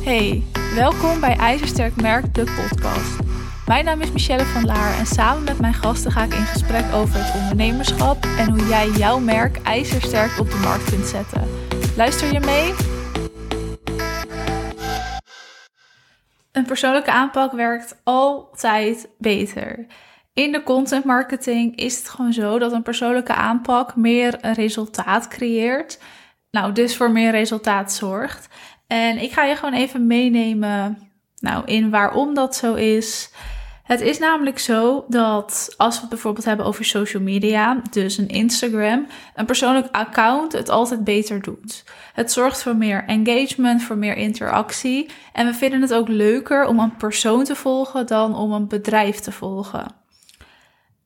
Hey, welkom bij IJzersterk Merk, de podcast. Mijn naam is Michelle van Laar en samen met mijn gasten ga ik in gesprek over het ondernemerschap en hoe jij jouw merk ijzersterk op de markt kunt zetten. Luister je mee? Een persoonlijke aanpak werkt altijd beter. In de content marketing is het gewoon zo dat een persoonlijke aanpak meer resultaat creëert. Nou, dus voor meer resultaat zorgt. En ik ga je gewoon even meenemen nou, in waarom dat zo is. Het is namelijk zo dat als we het bijvoorbeeld hebben over social media, dus een Instagram, een persoonlijk account het altijd beter doet. Het zorgt voor meer engagement, voor meer interactie. En we vinden het ook leuker om een persoon te volgen dan om een bedrijf te volgen.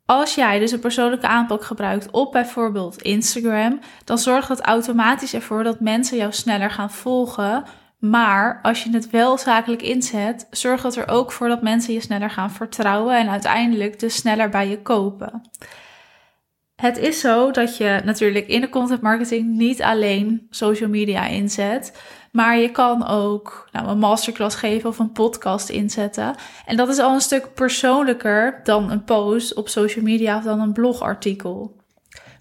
Als jij dus een persoonlijke aanpak gebruikt op bijvoorbeeld Instagram, dan zorgt dat automatisch ervoor dat mensen jou sneller gaan volgen. Maar als je het wel zakelijk inzet, zorgt dat er ook voor dat mensen je sneller gaan vertrouwen en uiteindelijk dus sneller bij je kopen. Het is zo dat je natuurlijk in de content marketing niet alleen social media inzet, maar je kan ook nou, een masterclass geven of een podcast inzetten. En dat is al een stuk persoonlijker dan een post op social media of dan een blogartikel.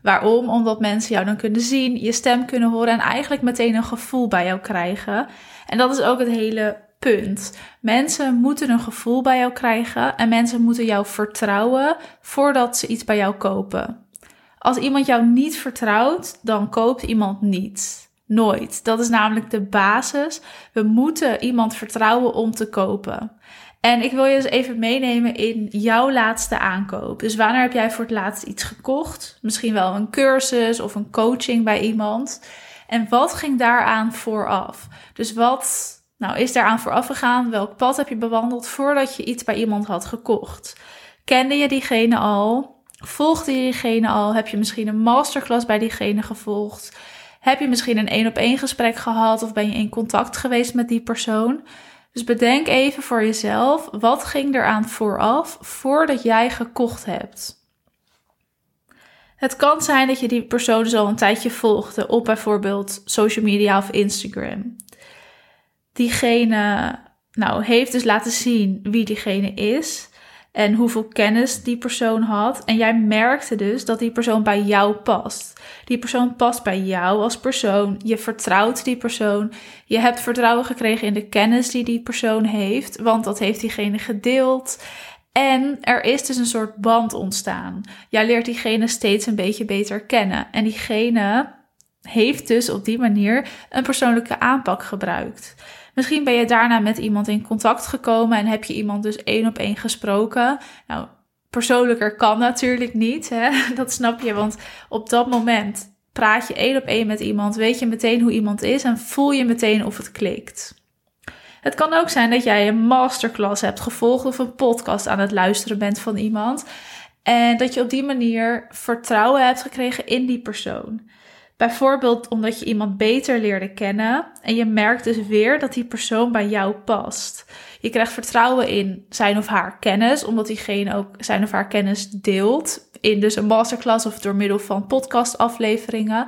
Waarom? Omdat mensen jou dan kunnen zien, je stem kunnen horen en eigenlijk meteen een gevoel bij jou krijgen. En dat is ook het hele punt. Mensen moeten een gevoel bij jou krijgen en mensen moeten jou vertrouwen voordat ze iets bij jou kopen. Als iemand jou niet vertrouwt, dan koopt iemand niet. Nooit. Dat is namelijk de basis. We moeten iemand vertrouwen om te kopen. En ik wil je eens even meenemen in jouw laatste aankoop. Dus wanneer heb jij voor het laatst iets gekocht? Misschien wel een cursus of een coaching bij iemand. En wat ging daaraan vooraf? Dus wat nou, is daaraan vooraf gegaan? Welk pad heb je bewandeld voordat je iets bij iemand had gekocht? Kende je diegene al? Volgde je diegene al? Heb je misschien een masterclass bij diegene gevolgd? Heb je misschien een één op één gesprek gehad of ben je in contact geweest met die persoon? Dus bedenk even voor jezelf, wat ging eraan vooraf voordat jij gekocht hebt? Het kan zijn dat je die persoon dus al een tijdje volgde op bijvoorbeeld social media of Instagram. Diegene nou, heeft dus laten zien wie diegene is en hoeveel kennis die persoon had. En jij merkte dus dat die persoon bij jou past. Die persoon past bij jou als persoon. Je vertrouwt die persoon. Je hebt vertrouwen gekregen in de kennis die die persoon heeft, want dat heeft diegene gedeeld. En er is dus een soort band ontstaan. Jij leert diegene steeds een beetje beter kennen. En diegene heeft dus op die manier een persoonlijke aanpak gebruikt. Misschien ben je daarna met iemand in contact gekomen en heb je iemand dus één op één gesproken. Nou, persoonlijker kan natuurlijk niet, hè? dat snap je, want op dat moment praat je één op één met iemand, weet je meteen hoe iemand is en voel je meteen of het klikt. Het kan ook zijn dat jij een masterclass hebt gevolgd of een podcast aan het luisteren bent van iemand en dat je op die manier vertrouwen hebt gekregen in die persoon. Bijvoorbeeld omdat je iemand beter leerde kennen en je merkt dus weer dat die persoon bij jou past. Je krijgt vertrouwen in zijn of haar kennis, omdat diegene ook zijn of haar kennis deelt. In dus een masterclass of door middel van podcastafleveringen.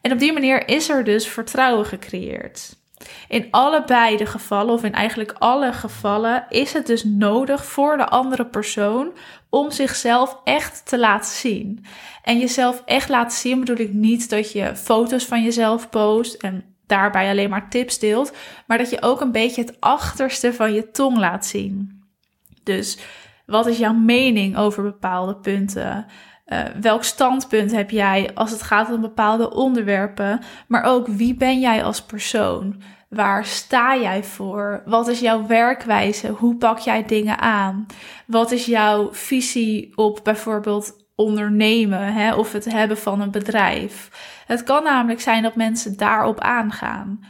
En op die manier is er dus vertrouwen gecreëerd. In allebei de gevallen, of in eigenlijk alle gevallen, is het dus nodig voor de andere persoon om zichzelf echt te laten zien. En jezelf echt laten zien bedoel ik niet dat je foto's van jezelf post en daarbij alleen maar tips deelt, maar dat je ook een beetje het achterste van je tong laat zien. Dus wat is jouw mening over bepaalde punten? Uh, welk standpunt heb jij als het gaat om bepaalde onderwerpen? Maar ook wie ben jij als persoon? Waar sta jij voor? Wat is jouw werkwijze? Hoe pak jij dingen aan? Wat is jouw visie op bijvoorbeeld ondernemen hè, of het hebben van een bedrijf? Het kan namelijk zijn dat mensen daarop aangaan.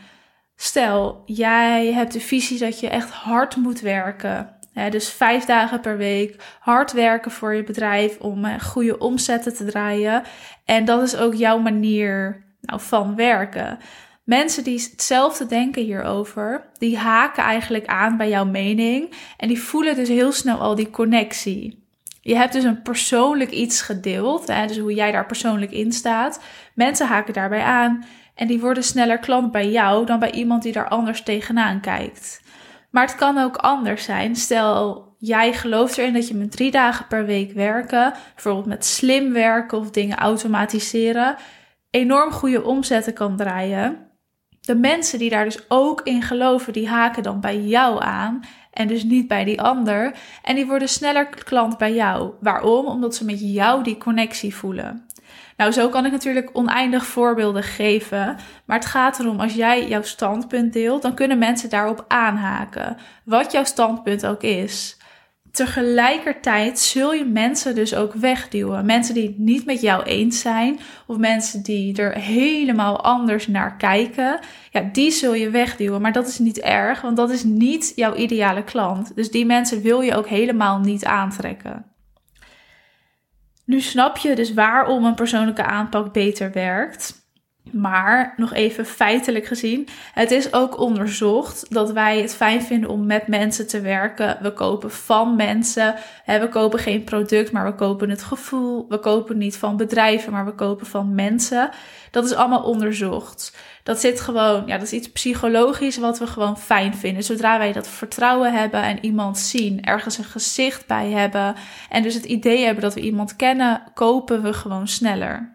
Stel, jij hebt de visie dat je echt hard moet werken. Dus vijf dagen per week hard werken voor je bedrijf om uh, goede omzetten te draaien. En dat is ook jouw manier nou, van werken. Mensen die hetzelfde denken hierover, die haken eigenlijk aan bij jouw mening en die voelen dus heel snel al die connectie. Je hebt dus een persoonlijk iets gedeeld, hè, dus hoe jij daar persoonlijk in staat. Mensen haken daarbij aan En die worden sneller klant bij jou dan bij iemand die daar anders tegenaan kijkt. Maar het kan ook anders zijn. Stel, jij gelooft erin dat je met drie dagen per week werken, bijvoorbeeld met slim werken of dingen automatiseren, enorm goede omzetten kan draaien. De mensen die daar dus ook in geloven, die haken dan bij jou aan en dus niet bij die ander. En die worden sneller klant bij jou. Waarom? Omdat ze met jou die connectie voelen. Nou, zo kan ik natuurlijk oneindig voorbeelden geven. Maar het gaat erom, als jij jouw standpunt deelt, dan kunnen mensen daarop aanhaken. Wat jouw standpunt ook is. Tegelijkertijd zul je mensen dus ook wegduwen. Mensen die het niet met jou eens zijn, of mensen die er helemaal anders naar kijken, ja, die zul je wegduwen. Maar dat is niet erg, want dat is niet jouw ideale klant. Dus die mensen wil je ook helemaal niet aantrekken. Nu snap je dus waarom een persoonlijke aanpak beter werkt. Maar nog even feitelijk gezien, het is ook onderzocht dat wij het fijn vinden om met mensen te werken. We kopen van mensen. We kopen geen product, maar we kopen het gevoel. We kopen niet van bedrijven, maar we kopen van mensen. Dat is allemaal onderzocht. Dat zit gewoon, ja, dat is iets psychologisch wat we gewoon fijn vinden. Zodra wij dat vertrouwen hebben en iemand zien, ergens een gezicht bij hebben en dus het idee hebben dat we iemand kennen, kopen we gewoon sneller.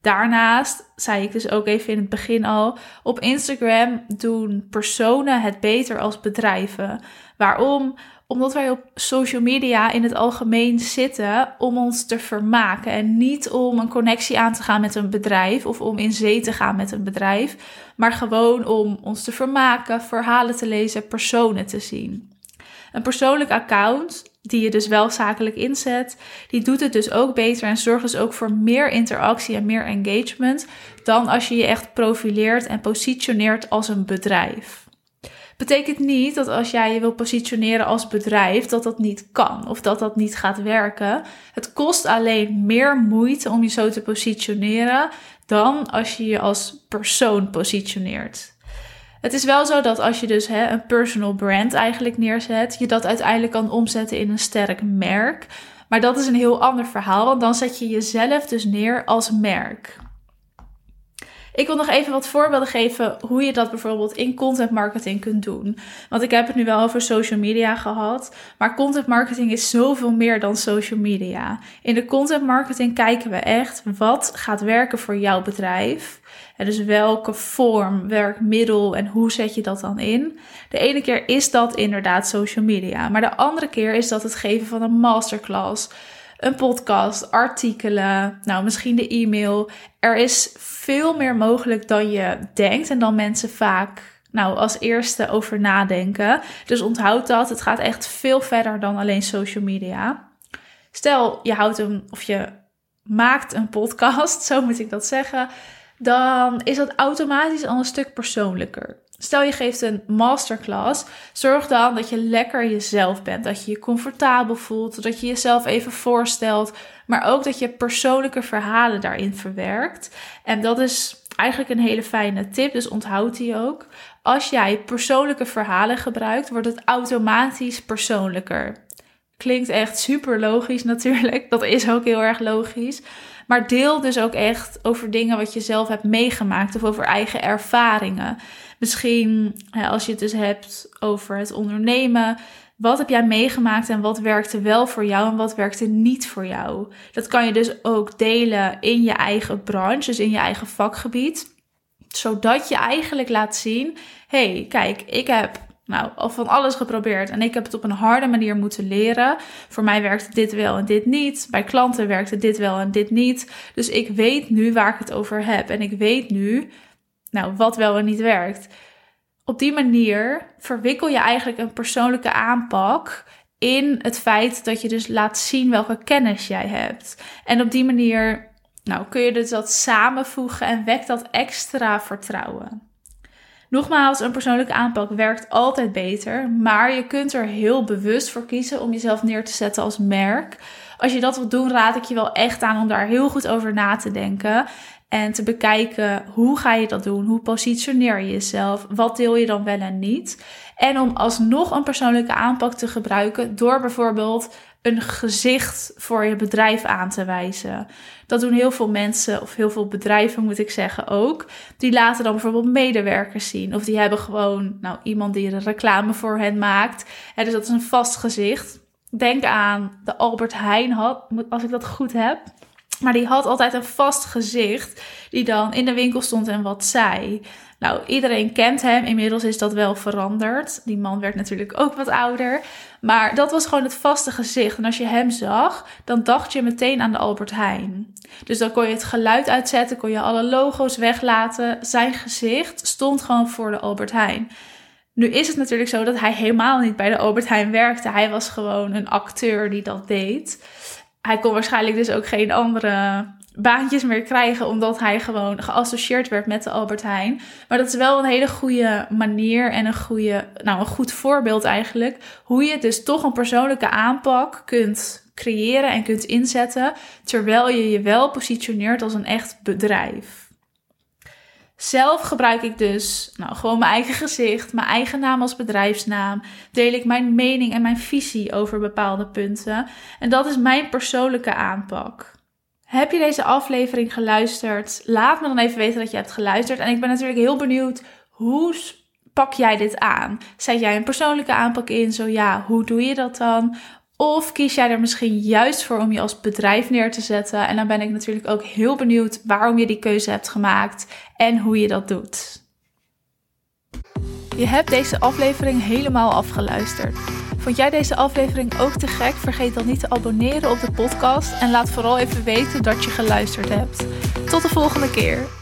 Daarnaast, zei ik dus ook even in het begin al, op Instagram doen personen het beter als bedrijven. Waarom? Omdat wij op social media in het algemeen zitten om ons te vermaken en niet om een connectie aan te gaan met een bedrijf of om in zee te gaan met een bedrijf, maar gewoon om ons te vermaken, verhalen te lezen, personen te zien. Een persoonlijk account die je dus wel zakelijk inzet, die doet het dus ook beter en zorgt dus ook voor meer interactie en meer engagement dan als je je echt profileert en positioneert als een bedrijf. Betekent niet dat als jij je wil positioneren als bedrijf, dat dat niet kan of dat dat niet gaat werken. Het kost alleen meer moeite om je zo te positioneren dan als je je als persoon positioneert. Het is wel zo dat als je dus hè, een personal brand eigenlijk neerzet, je dat uiteindelijk kan omzetten in een sterk merk. Maar dat is een heel ander verhaal, want dan zet je jezelf dus neer als merk. Ik wil nog even wat voorbeelden geven hoe je dat bijvoorbeeld in content marketing kunt doen. Want ik heb het nu wel over social media gehad, maar content marketing is zoveel meer dan social media. In de content marketing kijken we echt wat gaat werken voor jouw bedrijf. Dus welke vorm, werkmiddel en hoe zet je dat dan in? De ene keer is dat inderdaad social media, maar de andere keer is dat het geven van een masterclass een podcast, artikelen, nou misschien de e-mail. Er is veel meer mogelijk dan je denkt en dan mensen vaak nou als eerste over nadenken. Dus onthoud dat, het gaat echt veel verder dan alleen social media. Stel, je houdt hem of je maakt een podcast, zo moet ik dat zeggen, dan is dat automatisch al een stuk persoonlijker. Stel je geeft een masterclass, zorg dan dat je lekker jezelf bent, dat je je comfortabel voelt, dat je jezelf even voorstelt, maar ook dat je persoonlijke verhalen daarin verwerkt. En dat is eigenlijk een hele fijne tip, dus onthoud die ook. Als jij persoonlijke verhalen gebruikt, wordt het automatisch persoonlijker. Klinkt echt super logisch natuurlijk, dat is ook heel erg logisch. Maar deel dus ook echt over dingen wat je zelf hebt meegemaakt of over eigen ervaringen. Misschien als je het dus hebt over het ondernemen. Wat heb jij meegemaakt en wat werkte wel voor jou en wat werkte niet voor jou? Dat kan je dus ook delen in je eigen branche, dus in je eigen vakgebied. Zodat je eigenlijk laat zien: hey, kijk, ik heb nou, al van alles geprobeerd en ik heb het op een harde manier moeten leren. Voor mij werkte dit wel en dit niet. Bij klanten werkte dit wel en dit niet. Dus ik weet nu waar ik het over heb. En ik weet nu, nou, wat wel en niet werkt. Op die manier verwikkel je eigenlijk een persoonlijke aanpak in het feit dat je dus laat zien welke kennis jij hebt. En op die manier nou, kun je dus dat samenvoegen en wekt dat extra vertrouwen. Nogmaals, een persoonlijke aanpak werkt altijd beter, maar je kunt er heel bewust voor kiezen om jezelf neer te zetten als merk. Als je dat wilt doen, raad ik je wel echt aan om daar heel goed over na te denken. En te bekijken hoe ga je dat doen? Hoe positioneer je jezelf? Wat deel je dan wel en niet? En om alsnog een persoonlijke aanpak te gebruiken door bijvoorbeeld een gezicht voor je bedrijf aan te wijzen. Dat doen heel veel mensen, of heel veel bedrijven moet ik zeggen ook. Die laten dan bijvoorbeeld medewerkers zien. Of die hebben gewoon nou, iemand die een reclame voor hen maakt. En dus dat is een vast gezicht. Denk aan de Albert Heijn als ik dat goed heb. Maar die had altijd een vast gezicht die dan in de winkel stond en wat zei. Nou, iedereen kent hem. Inmiddels is dat wel veranderd. Die man werd natuurlijk ook wat ouder. Maar dat was gewoon het vaste gezicht. En als je hem zag, dan dacht je meteen aan de Albert Heijn. Dus dan kon je het geluid uitzetten, kon je alle logo's weglaten. Zijn gezicht stond gewoon voor de Albert Heijn. Nu is het natuurlijk zo dat hij helemaal niet bij de Albert Heijn werkte. Hij was gewoon een acteur die dat deed. Hij kon waarschijnlijk dus ook geen andere baantjes meer krijgen, omdat hij gewoon geassocieerd werd met de Albert Heijn. Maar dat is wel een hele goede manier en een, goede, nou, een goed voorbeeld eigenlijk. Hoe je dus toch een persoonlijke aanpak kunt creëren en kunt inzetten, terwijl je je wel positioneert als een echt bedrijf. Zelf gebruik ik dus nou, gewoon mijn eigen gezicht, mijn eigen naam als bedrijfsnaam. Deel ik mijn mening en mijn visie over bepaalde punten. En dat is mijn persoonlijke aanpak. Heb je deze aflevering geluisterd? Laat me dan even weten dat je hebt geluisterd. En ik ben natuurlijk heel benieuwd, hoe pak jij dit aan? Zet jij een persoonlijke aanpak in? Zo ja, hoe doe je dat dan? Of kies jij er misschien juist voor om je als bedrijf neer te zetten? En dan ben ik natuurlijk ook heel benieuwd waarom je die keuze hebt gemaakt en hoe je dat doet. Je hebt deze aflevering helemaal afgeluisterd. Vond jij deze aflevering ook te gek? Vergeet dan niet te abonneren op de podcast en laat vooral even weten dat je geluisterd hebt. Tot de volgende keer.